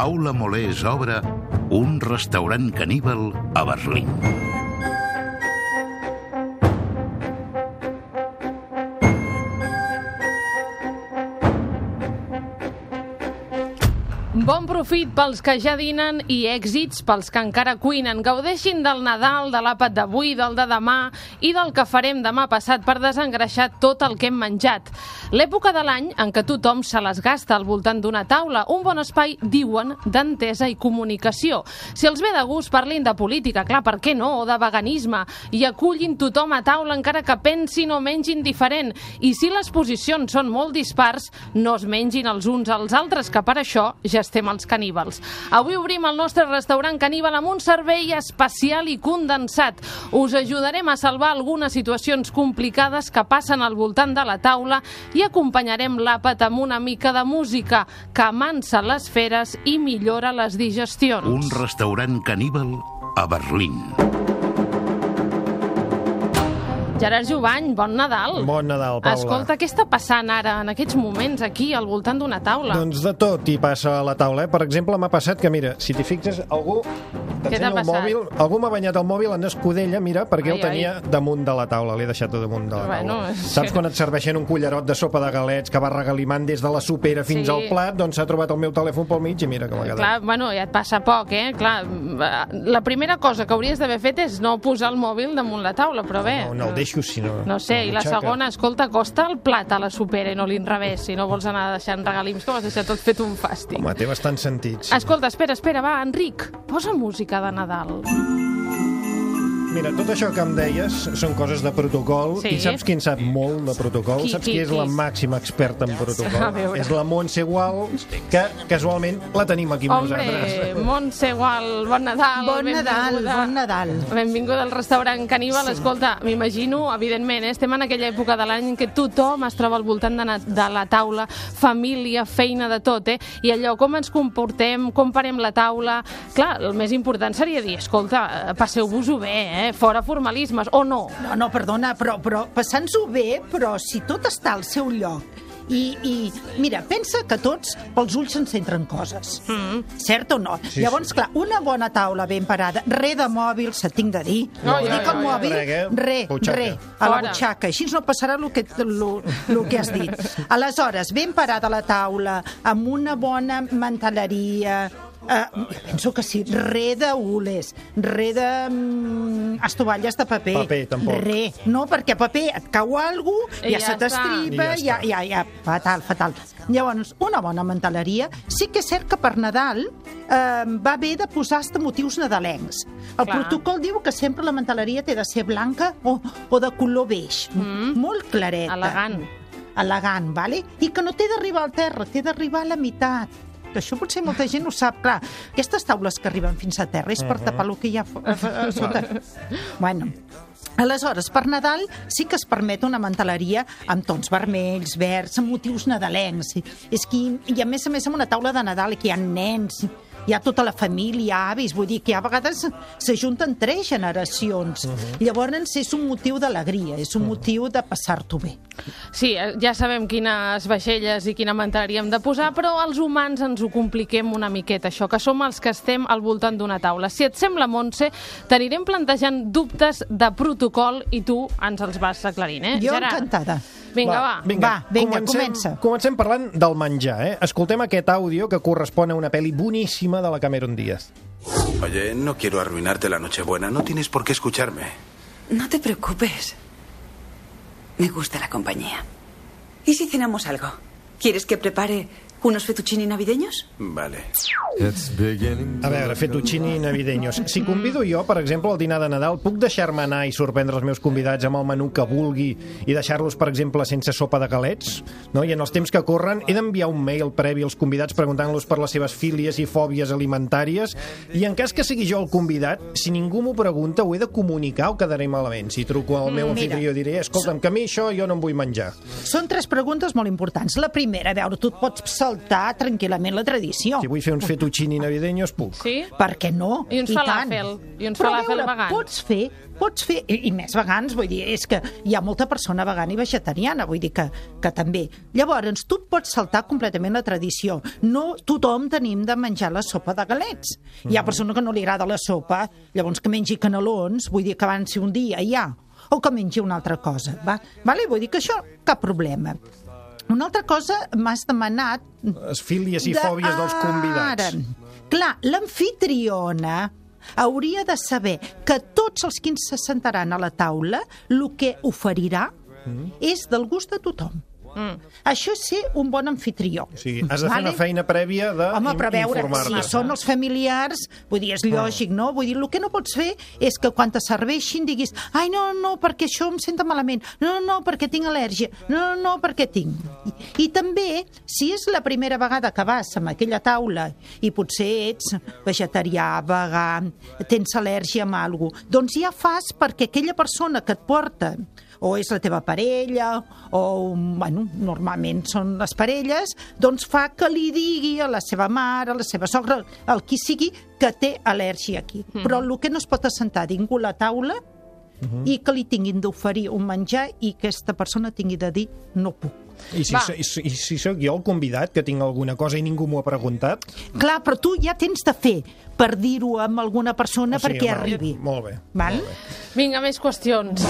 Paula Molés obre un restaurant caníbal a Berlín. Bon profit pels que ja dinen i èxits pels que encara cuinen. Gaudeixin del Nadal, de l'àpat d'avui, del de demà i del que farem demà passat per desengreixar tot el que hem menjat. L'època de l'any en què tothom se les gasta al voltant d'una taula, un bon espai, diuen, d'entesa i comunicació. Si els ve de gust, parlin de política, clar, per què no, o de veganisme, i acullin tothom a taula encara que pensin o mengin diferent. I si les posicions són molt dispars, no es mengin els uns als altres, que per això ja estem els caníbals. Avui obrim el nostre restaurant caníbal amb un servei especial i condensat. Us ajudarem a salvar algunes situacions complicades que passen al voltant de la taula i acompanyarem l'àpat amb una mica de música que amansa les feres i millora les digestions. Un restaurant caníbal a Berlín. Gerard Jovany, bon Nadal. Bon Nadal, Paula. Escolta, què està passant ara, en aquests moments, aquí, al voltant d'una taula? Doncs de tot hi passa a la taula, eh? Per exemple, m'ha passat que, mira, si t'hi fixes, algú... Què t'ha t'ensenya el passat? mòbil, algú m'ha banyat el mòbil en escudella, mira, perquè Ai, el tenia damunt de la taula, l'he deixat damunt de la Bueno, taula. és Saps que- quan et serveixen un cullerot de sopa de galets que va regalimant des de la supera fins Sí. al plat, doncs s'ha trobat el meu telèfon pel mig i mira com ha quedat. Clar, bueno, ja et passa poc, eh? Clar, la primera cosa que hauries d'haver fet és no posar el mòbil damunt la taula, però bé... No, no el deixo, sinó... No sé, i la segona, escolta, costa el plat a la supera i no l'inrevés, si no vols anar deixant regalims que has deixat tot fet un fàstic. Home, té bastants sentits. Escolta, espera, espera, va, Enric, posa música de Nadal. Mira, tot això que em deies són coses de protocol Sí. i saps qui en sap molt de protocol? Qui, saps qui, qui, és qui? la màxima experta en protocol? és la Montse Gual, que casualment la tenim aquí amb Hombre, nosaltres. Montse Gual, bon Nadal. Bon Nadal, benvinguda. bon Nadal. Benvinguda al restaurant Caníbal. Sí. Escolta, m'imagino, evidentment, eh, estem en aquella època de l'any en què tothom es troba al voltant de, de la taula, família, feina, de tot, eh? I allò, com ens comportem, com parem la taula... Clar, el més important seria dir, escolta, eh, passeu-vos-ho bé, eh? Fora formalismes, o no? No, no, perdona, però, però passant-s'ho bé, però si tot està al seu lloc i, i mira, pensa que tots pels ulls se'n centren coses. Mm. Cert o no? Sí, Llavors, sí. clar, una bona taula ben parada, re de mòbil, se tinc de dir. No, Vull ja, dir que ja, el ja. mòbil, Re, eh? re, Butxaca. re, a la butxaca. Així no passarà el que, lo, lo que has dit. Aleshores, ben parada la taula, amb una bona manteleria, Uh, penso que sí, re de ules, re de mm, estovalles de paper. Paper, tampoc. Re, no, perquè paper et cau algú, I ja, ja se t'estripa, I ja ja, ja, ja, fatal, fatal. Llavors, una bona manteleria, sí que és cert que per Nadal eh, va bé de posar hasta motius nadalencs. El Clar. protocol diu que sempre la manteleria té de ser blanca o, o de color beix, mm. molt clareta. Elegant. Elegant, vale? I que no té d'arribar al terra, té d'arribar a la meitat. Que això potser molta gent ho sap. Clar, aquestes taules que arriben fins a terra és per tapar el que hi ha a sota. bueno, Aleshores, per Nadal sí que es permet una manteleria amb tons vermells, verds, amb motius nadalencs. És que, I a més a més amb una taula de Nadal que hi ha nens, hi ha tota la família, avis, vull dir que a vegades s'ajunten tres generacions. Llavors és un motiu d'alegria, és un motiu de passar-t'ho bé. Sí, eh, ja sabem quines vaixelles i quina manteleria hem de posar, però els humans ens ho compliquem una miqueta, això, que som els que estem al voltant d'una taula. Si et sembla, Montse, t'anirem plantejant dubtes de protocol i tu ens els vas aclarint, eh? Jo Gerard? encantada. Vinga, va. Va, vinga, comença. Comencem parlant del menjar, eh? Escoltem aquest àudio que correspon a una pel·li boníssima de la Cameron Diaz. Oye, no quiero arruinarte la Nochebuena. No tienes por qué escucharme. No te preocupes. Me gusta la compañía. ¿Y si cenamos algo? ¿Quieres que prepare unos fettuccini navideños? Vale. A veure, fettuccini navideños. Si convido jo, per exemple, al dinar de Nadal, puc deixar-me anar i sorprendre els meus convidats amb el menú que vulgui i deixar-los, per exemple, sense sopa de galets? No? I en els temps que corren he d'enviar un mail previ als convidats preguntant-los per les seves fílies i fòbies alimentàries i en cas que sigui jo el convidat, si ningú m'ho pregunta, ho he de comunicar o quedaré malament. Si truco al meu Mm, anfitrió diré, escolta'm, que a mi això jo no em vull menjar. Són tres preguntes molt importants. La primera, a veure, tu et pots saltar tranquil·lament la tradició. Si vull fer uns fettuccini navideños, puc. Sí? Per què no? I uns falafel. I uns Però falafel veure, vegans. pots fer, pots fer, i, i més vegans, vull dir, és que hi ha molta persona vegana i vegetariana, vull dir que, que també. Llavors, tu pots saltar completament la tradició. No tothom tenim de menjar la sopa de galets. Hi ha persona que no li agrada la sopa, llavors que mengi canelons, vull dir que avanci un dia ja, o que mengi una altra cosa, va? Vale? Vull dir que això, cap problema. Una altra cosa, m'has demanat Les fílies i de- fòbies dels convidats. Ara, clar, l'anfitriona hauria de saber que tots els que se sentaran a la taula el que oferirà Mm. és del gust de tothom. Mm. Això és ser un bon anfitrió. O sigui, has de fer una feina prèvia de Home, però a veure, si són els familiars, vull dir, és lògic, no? Vull dir, el que no pots fer és que quan te serveixin diguis ai, no, no, perquè això em senta malament, no, no, no, perquè tinc al·lèrgia, no, no, no, perquè tinc. I, I també, si és la primera vegada que vas a aquella taula i potser ets vegetarià, vegà, tens al·lèrgia amb alguna cosa, doncs ja fas perquè aquella persona que et porta o és la teva parella, o, bueno, normalment són les parelles, doncs fa que li digui a la seva mare, a la seva sogra, al qui sigui, que té al·lèrgia aquí. Mm. Però el que no es pot assentar ningú a la taula i que li tinguin d'oferir un menjar i que aquesta persona tingui de dir no puc. I si, so- i, si- I si sóc jo el convidat, que tinc alguna cosa i ningú m'ho ha preguntat... Clar, però tu ja tens de fer per dir-ho amb alguna persona o sigui, perquè val, arribi. Molt bé. Val? Molt bé. Vinga, més qüestions.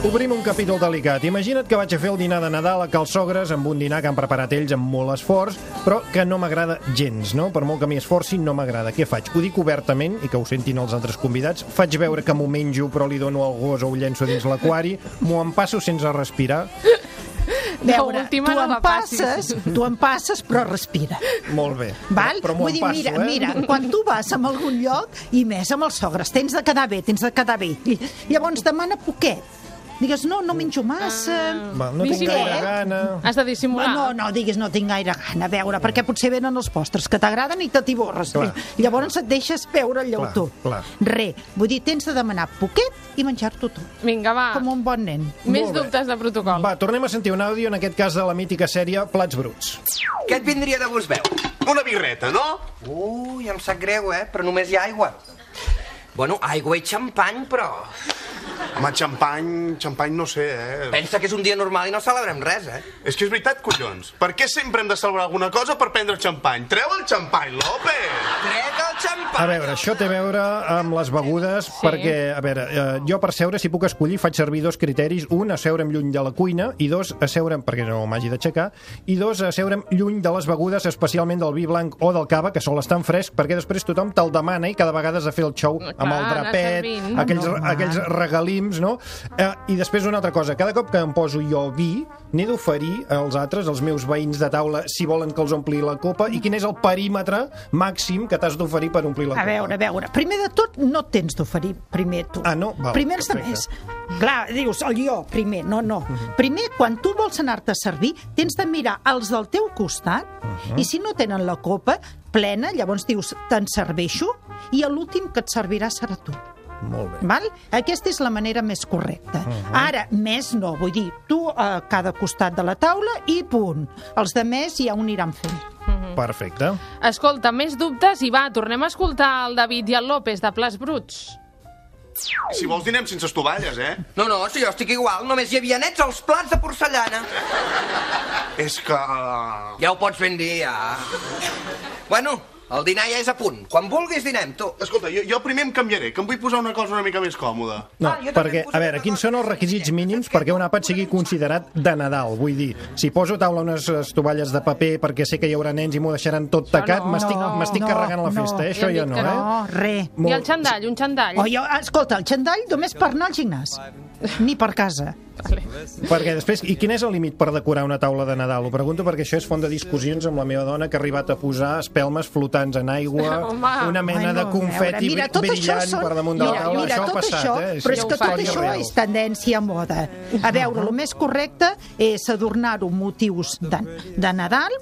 Obrim un capítol delicat. Imagina't que vaig a fer el dinar de Nadal a Cal Sogres amb un dinar que han preparat ells amb molt esforç, però que no m'agrada gens, no? Per molt que m'hi esforci, no m'agrada. Què faig? Ho dic obertament i que ho sentin els altres convidats. Faig veure que m'ho menjo però li dono al gos o ho llenço dins l'aquari. M'ho empasso sense respirar. Veure, tu no em passes, tu em passes, però respira. Molt bé. Val? Però, però m'ho Vull dir, empasso, mira, eh? mira, quan tu vas a algun lloc, i més amb els sogres, tens de quedar bé, tens de quedar bé. I, llavors demana poquet. Digues, no, no menjo massa... Va, no tinc gaire gana. Has de dissimular. No, no, diguis, no tinc gaire gana, a veure, perquè potser venen els postres que t'agraden i te tiborres. Clar. Llavors et deixes veure el llautó. clar. Re, vull dir, tens de demanar poquet i menjar-t'ho tot, Vinga, va. com un bon nen. Més Molt bé. dubtes de protocol. Va, tornem a sentir un àudio, en aquest cas de la mítica sèrie Plats Bruts. Què et vindria de gust veu? Una birreta, no? Ui, em sap greu, eh? Però només hi ha aigua. Bueno, aigua i xampany, però... Home, xampany, xampany no sé, eh? Pensa que és un dia normal i no celebrem res, eh? És que és veritat, collons. Per què sempre hem de celebrar alguna cosa per prendre xampany? Treu el xampany, López! Trec el xampany! A veure, això té a veure amb les begudes, sí. perquè, a veure, eh, jo per seure, si puc escollir, faig servir dos criteris. Un, asseure'm lluny de la cuina, i dos, asseure'm, perquè no m'hagi d'aixecar, i dos, asseure'm lluny de les begudes, especialment del vi blanc o del cava, que sol estar en fresc, perquè després tothom te'l demana i cada vegada has de fer el xou Clar, amb el drapet, aquells, Normal. aquells regalims, no? Eh, I després una altra cosa, cada cop que em poso jo vi, n'he d'oferir als altres, als meus veïns de taula, si volen que els ompli la copa, i quin és el perímetre màxim que t'has d'oferir per omplir la A veure, a veure, primer de tot no tens d'oferir primer tu. Ah, no? Val, primer els altres. Clar, dius, el jo, primer, no, no. Primer, quan tu vols anar-te a servir, tens de mirar els del teu costat, i si no tenen la copa plena, llavors dius, te'n serveixo, i l'últim que et servirà serà tu. Molt bé. Val? Aquesta és la manera més correcta. Ara, més no, vull dir, tu a cada costat de la taula i punt. Els de més ja ho aniran fent. Perfecte. Escolta, més dubtes i va, tornem a escoltar el David i el López de Plats Bruts. Si vols dinem sense estovalles, eh? No, no, si jo estic igual, només hi havia nets als plats de porcellana. És que... Ja ho pots ben dir, ja. Bueno, el dinar ja és a punt. Quan vulguis dinem, tu. Escolta, jo, jo primer em canviaré, que em vull posar una cosa una mica més còmoda. No, Ah, perquè, a veure, quins són els requisits mínims perquè un àpat sigui considerat de Nadal? Vull dir, si poso a taula unes estovalles de paper perquè sé que hi haurà nens i m'ho deixaran tot tacat, no, m'estic no, m'estic no, carregant la no. festa, eh? Això ja no, eh? No, res. I el xandall, un xandall. O jo, escolta, el xandall només per anar al gimnàs, ni per casa. Vale. Perquè després, i quin és el límit per decorar una taula de Nadal? Ho pregunto perquè això és font de discussions amb la meva dona que ha arribat a posar espelmes flotant flotants en aigua, Home. una mena de Bueno, confeti a veure, mira, tot això brillant són- per damunt de la taula. mira, això ha tot passat, això, eh? Però és que tot això real. és tendència a moda. A veure, el més correcte és adornar-ho amb motius de, de Nadal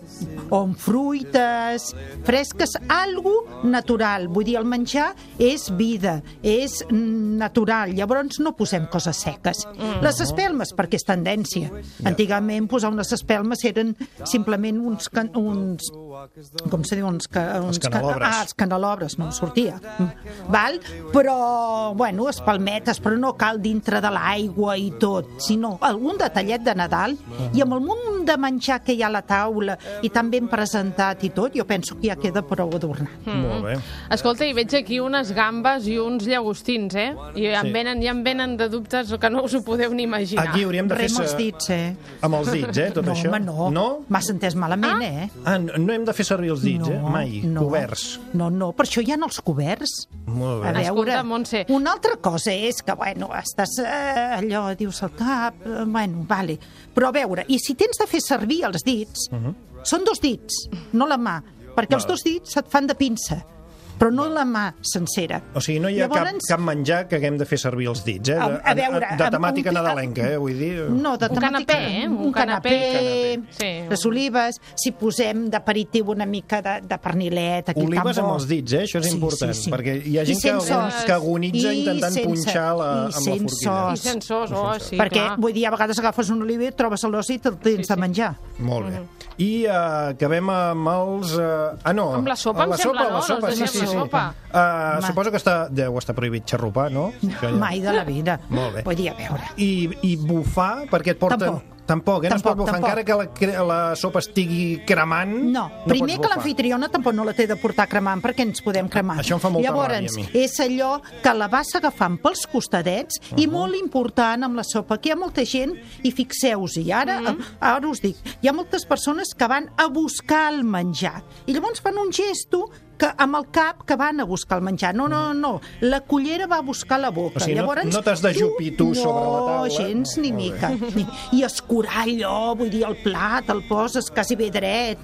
o amb fruites fresques, algo natural. Vull dir, el menjar és vida, és natural. Llavors no posem coses seques. Mm. Les espelmes, perquè és tendència. Antigament posar unes espelmes eren simplement uns, can, uns com se diu, uns, ca, uns ca- canelobres. ah, els canelobres, no sortia. Mm. Val? Però, bueno, espalmetes, però no cal dintre de l'aigua i tot, sinó algun detallet de Nadal i amb el munt de menjar que hi ha a la taula i tan ben presentat i tot, jo penso que ja queda prou adornat. Molt bé. Escolta, i veig aquí unes gambes i uns llagostins, eh? I ja em Sí. venen, ja em venen de dubtes que no us ho podeu ni imaginar. Aquí hauríem de fer... Rem els dits, eh? Amb els dits, eh, tot no, això? home, no. No? M'has entès malament, eh? Ah, no no hem de fer servir els dits, no, eh? Mai. no. Coberts. No, no, per això hi ha els coberts. Molt A bé. veure, Escolta, Montse. una altra cosa és que, bueno, estàs eh, allò, dius al cap, eh, bueno, vale. Però a veure, i si tens de fer servir els dits, són dos dits, no la mà, perquè els dos dits et fan de pinça, però no la mà sencera. O sigui, no hi ha Llavors, cap, cap menjar que haguem de fer servir els dits, eh? De, A- a veure, de amb temàtica un- nadalenca, eh? Vull dir... No, de Un temàtica... canapé, eh? Un Un canapé, canapé. Sí. les olives, si posem d'aperitiu una mica de, de pernilet, aquí Olives tan bo. amb els dits, eh? Això és Sí, important, sí, sí. perquè hi ha gent que, sense agon- os. que agonitza I intentant sense- punxar la, amb la sense forquilla. I os. sensors, oh, sí, perquè, clar. vull dir, a vegades agafes un oliva i trobes l'os i te'l tens Sí, sí. de menjar. Molt bé. I uh, acabem amb els... Uh, ah, no. Amb la sopa, la em sembla, sopa, no? La sopa, Les sí, sí, sopa. Uh, suposo que està, deu estar prohibit xarrupar, no? Ja- Mai de la vida. Molt bé. Vull dir, a veure. I, I bufar, perquè et porten... Tampoc. Tampoc, eh? No es pot Tampoc, bufar, tampoc. encara que la, la sopa estigui cremant... No, primer pots que l'anfitriona tampoc no la té de portar cremant perquè ens podem cremar. Això em fa molta Llavors, ràbia, a mi. és allò que la vas agafant pels costadets i molt important amb la sopa, que hi ha molta gent, i fixeu-hi, ara, ara us dic, hi ha moltes persones que van a buscar el menjar i llavors fan un gesto que amb el cap que van a buscar el menjar. No, no, no, la cullera va a buscar la boca. O sigui, no- Llavors, no t'has d'ajupir tu sobre la taula. No, gens ni mica. I escurar allò, vull dir, el plat, el poses quasi bé dret.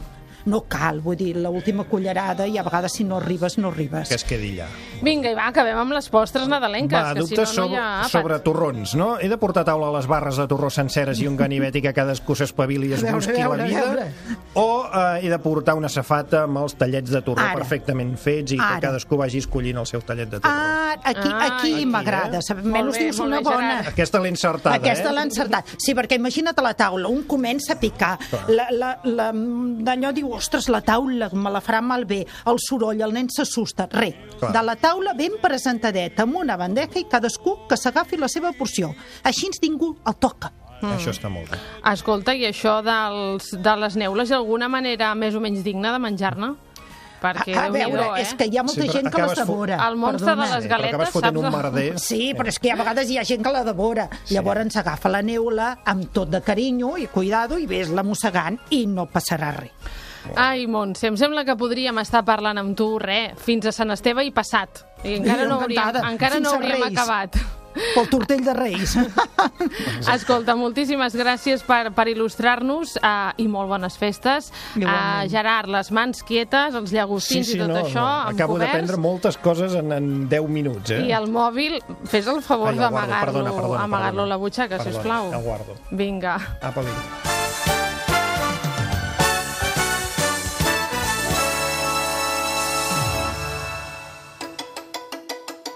No cal, vull dir, l'última cullerada i a vegades si no arribes, no arribes. Que es quedi allà. Vinga, i va, acabem amb les postres nadalenques, Va, que si no, no sobre, hi ha àpat. sobre torrons, no? He de portar a taula les barres de torró senceres i un ganivet i que cadascú s'espavili i es busqui veure, la vida? veure. O eh, he de portar una safata amb els tallets de torró Ara. perfectament fets i que Ara. cadascú vagi escollint el seu tallet de torró? Ah, aquí, Ah, aquí, aquí, m'agrada. eh? Almenys Molt bé, dius una bé, bona. Gerard. Aquesta l'he encertada, Aquesta eh? encertat. Sí, perquè imagina't a la taula, un comença a picar, la, la, la, d'allò diu, ostres, la taula me la farà malbé, el soroll, el nen s'assusta, res. Clar. De la taula ben presentadeta, amb una bandeja i cadascú que s'agafi la seva porció. Així ningú el toca. Això està molt bé. Escolta, i això dels, de les neules, alguna manera més o menys digna de menjar-ne? Perquè, a, a veure, eh? és que hi ha molta Sí, gent que les fo- devora. El monstre de les galetes, fotent saps? un merder. Sí, però és que a vegades hi ha gent que la devora. Sí. Llavors agafa la neula amb tot de carinyo i cuidado i ves-la mossegant i no passarà res. Ai, Montse, em sembla que podríem estar parlant amb tu, re, fins a Sant Esteve i passat. I encara no hauríem, encara no hauríem Reis. acabat. Pel tortell de Reis. Escolta, moltíssimes gràcies per, per il·lustrar-nos uh, i molt bones festes. Uh, Igualment. Gerard, les mans quietes, els llagostins i tot això, amb Acabo d'aprendre moltes coses en, en 10 minuts, eh? I el mòbil, fes el favor Ai, el guardo, d'amagar-lo perdona, perdona, amagar perdona. a la butxaca, Perdona, sisplau. el guardo. Vinga. Apa, vinga.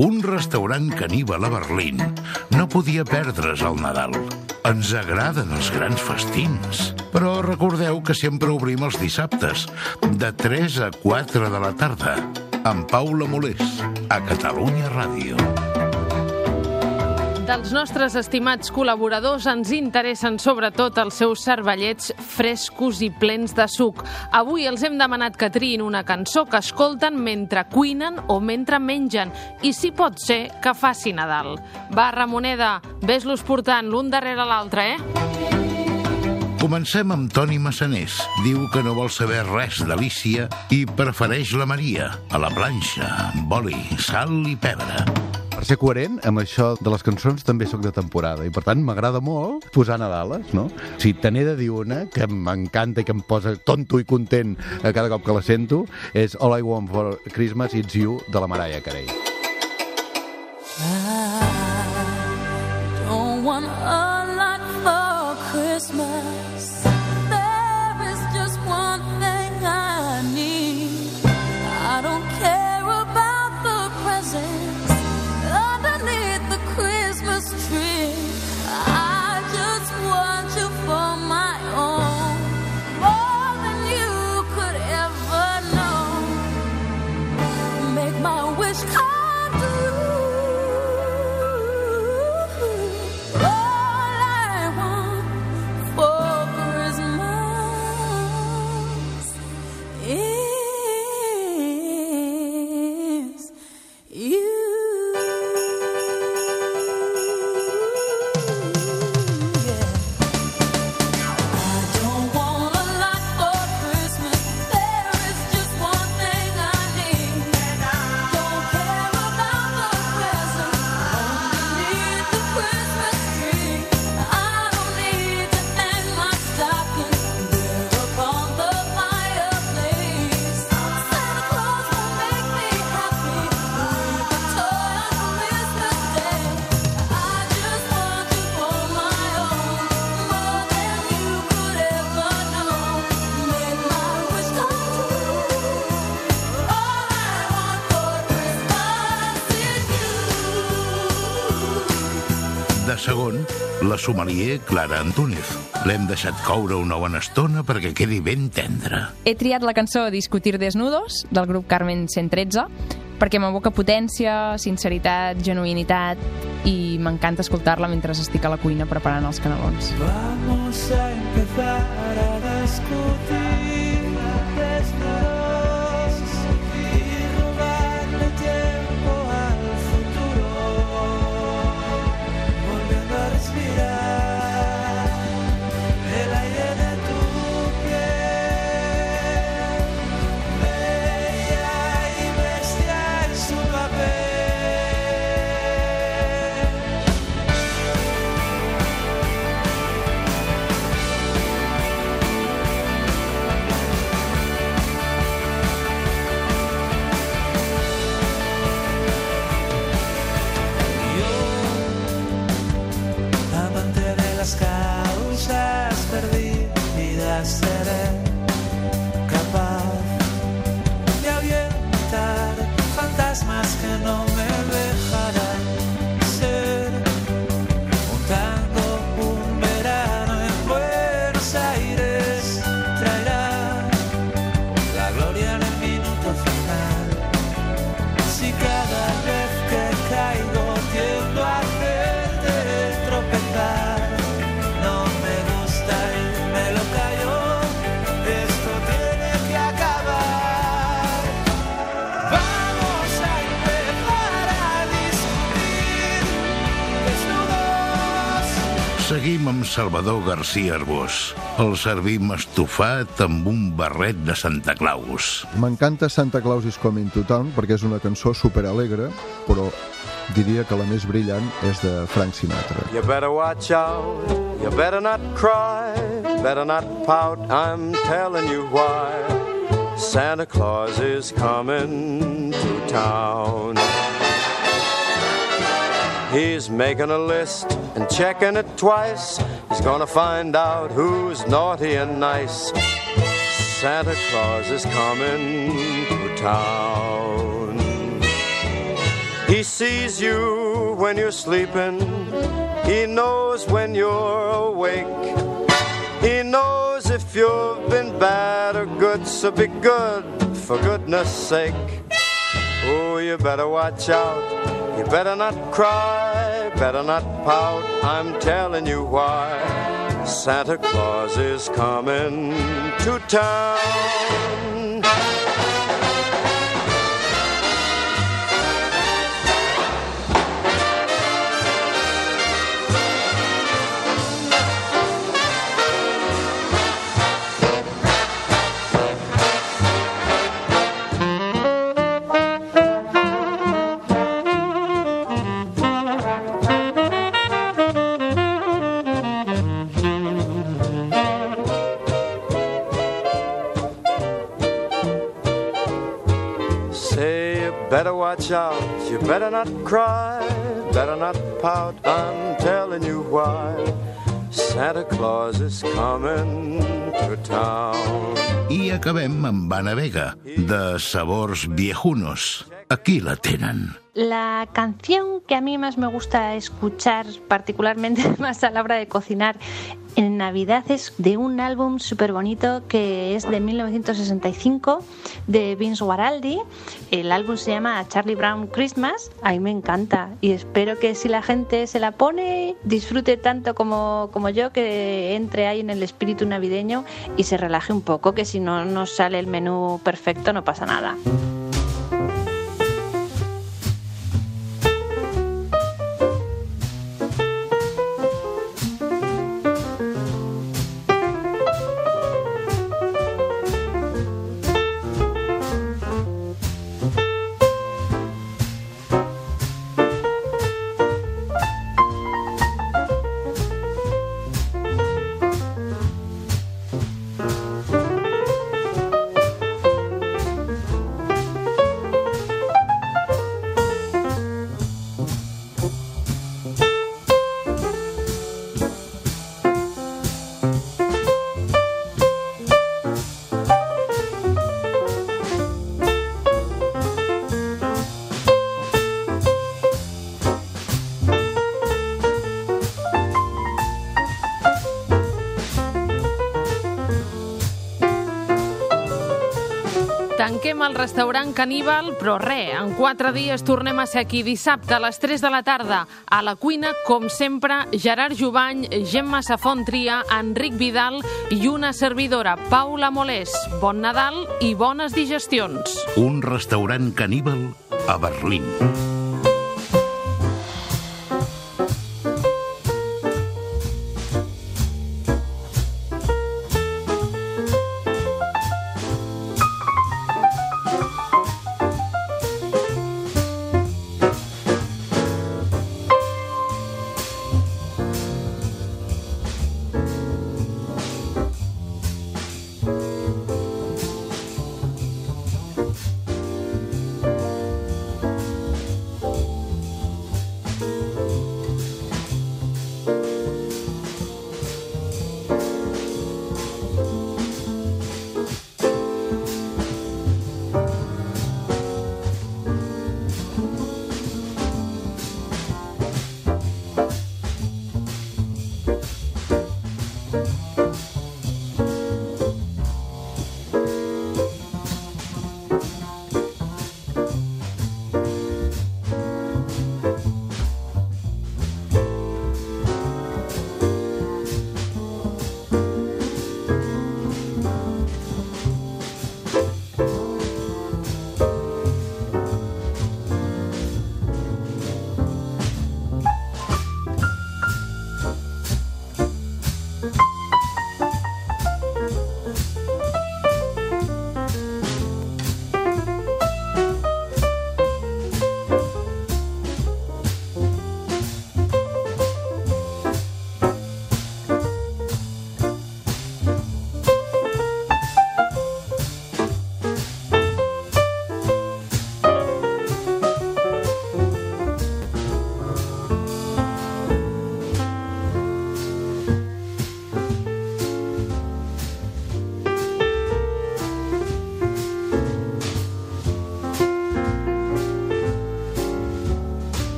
Un restaurant caníbal a Berlín no podia perdre's el Nadal. Ens agraden els grans festins, però recordeu que sempre obrim els dissabtes, de 3 a 4 de la tarda, amb Paula Molés, a Catalunya Ràdio. Dels nostres estimats col·laboradors ens interessen sobretot els seus cervellets frescos i plens de suc. Avui els hem demanat que triïn una cançó que escolten mentre cuinen o mentre mengen i si pot ser que faci Nadal. Va, Ramoneda, ves-los portant l'un darrere l'altre, eh? Comencem amb Toni Massanés. Diu que no vol saber res d'Alícia i prefereix la Maria, a la planxa, amb oli, sal i pebre. Per ser coherent amb això de les cançons també sóc de temporada i per tant m'agrada molt posar Nadales, no? Si te n'he de dir una que m'encanta i que em posa tonto i content a cada cop que la sento és All I Want for Christmas It's You de la Mariah Carey. Segon, la sommelier Clara Antúnez. L'hem deixat coure una bona estona perquè quedi ben tendre. He triat la cançó Discutir desnudos, del grup Carmen 113, perquè m'evoca potència, sinceritat, genuïnitat i m'encanta escoltar-la mentre estic a la cuina preparant els canelons. Vamos a empezar a discutir desnudos amb Salvador García Arbós. El servim estofat amb un barret de Santa Claus. M'encanta Santa Claus is Coming to Town perquè és una cançó superalegre, però diria que la més brillant és de Frank Sinatra. You better watch out, you better not cry, better not pout, I'm telling you why. Santa Claus is coming to town. He's making a list and checking it twice. He's gonna find out who's naughty and nice. Santa Claus is coming to town. He sees you when you're sleeping. He knows when you're awake. He knows if you've been bad or good, so be good for goodness sake. Oh, you better watch out. Better not cry, better not pout. I'm telling you why. Santa Claus is coming to town. Better not cry, better not pout. I'm telling you why. Santa Claus is coming to town. I acabem amb Ana Vega, de Sabors Viejunos. Aquí la tenen. La canción que a mí más me gusta escuchar, particularmente más a la hora de cocinar en Navidad, es de un álbum súper bonito que es de 1965 de Vince Guaraldi. El álbum se llama Charlie Brown Christmas. A mí me encanta y espero que si la gente se la pone, disfrute tanto como, como yo, que entre ahí en el espíritu navideño y se relaje un poco, que si no nos sale el menú perfecto no pasa nada. Tanquem el restaurant Caníbal, però re, en quatre dies tornem a ser aquí dissabte a les 3 de la tarda. A la cuina, com sempre, Gerard Jubany, Gemma Safont Tria, Enric Vidal i una servidora, Paula Molés. Bon Nadal i bones digestions. Un restaurant caníbal a Berlín.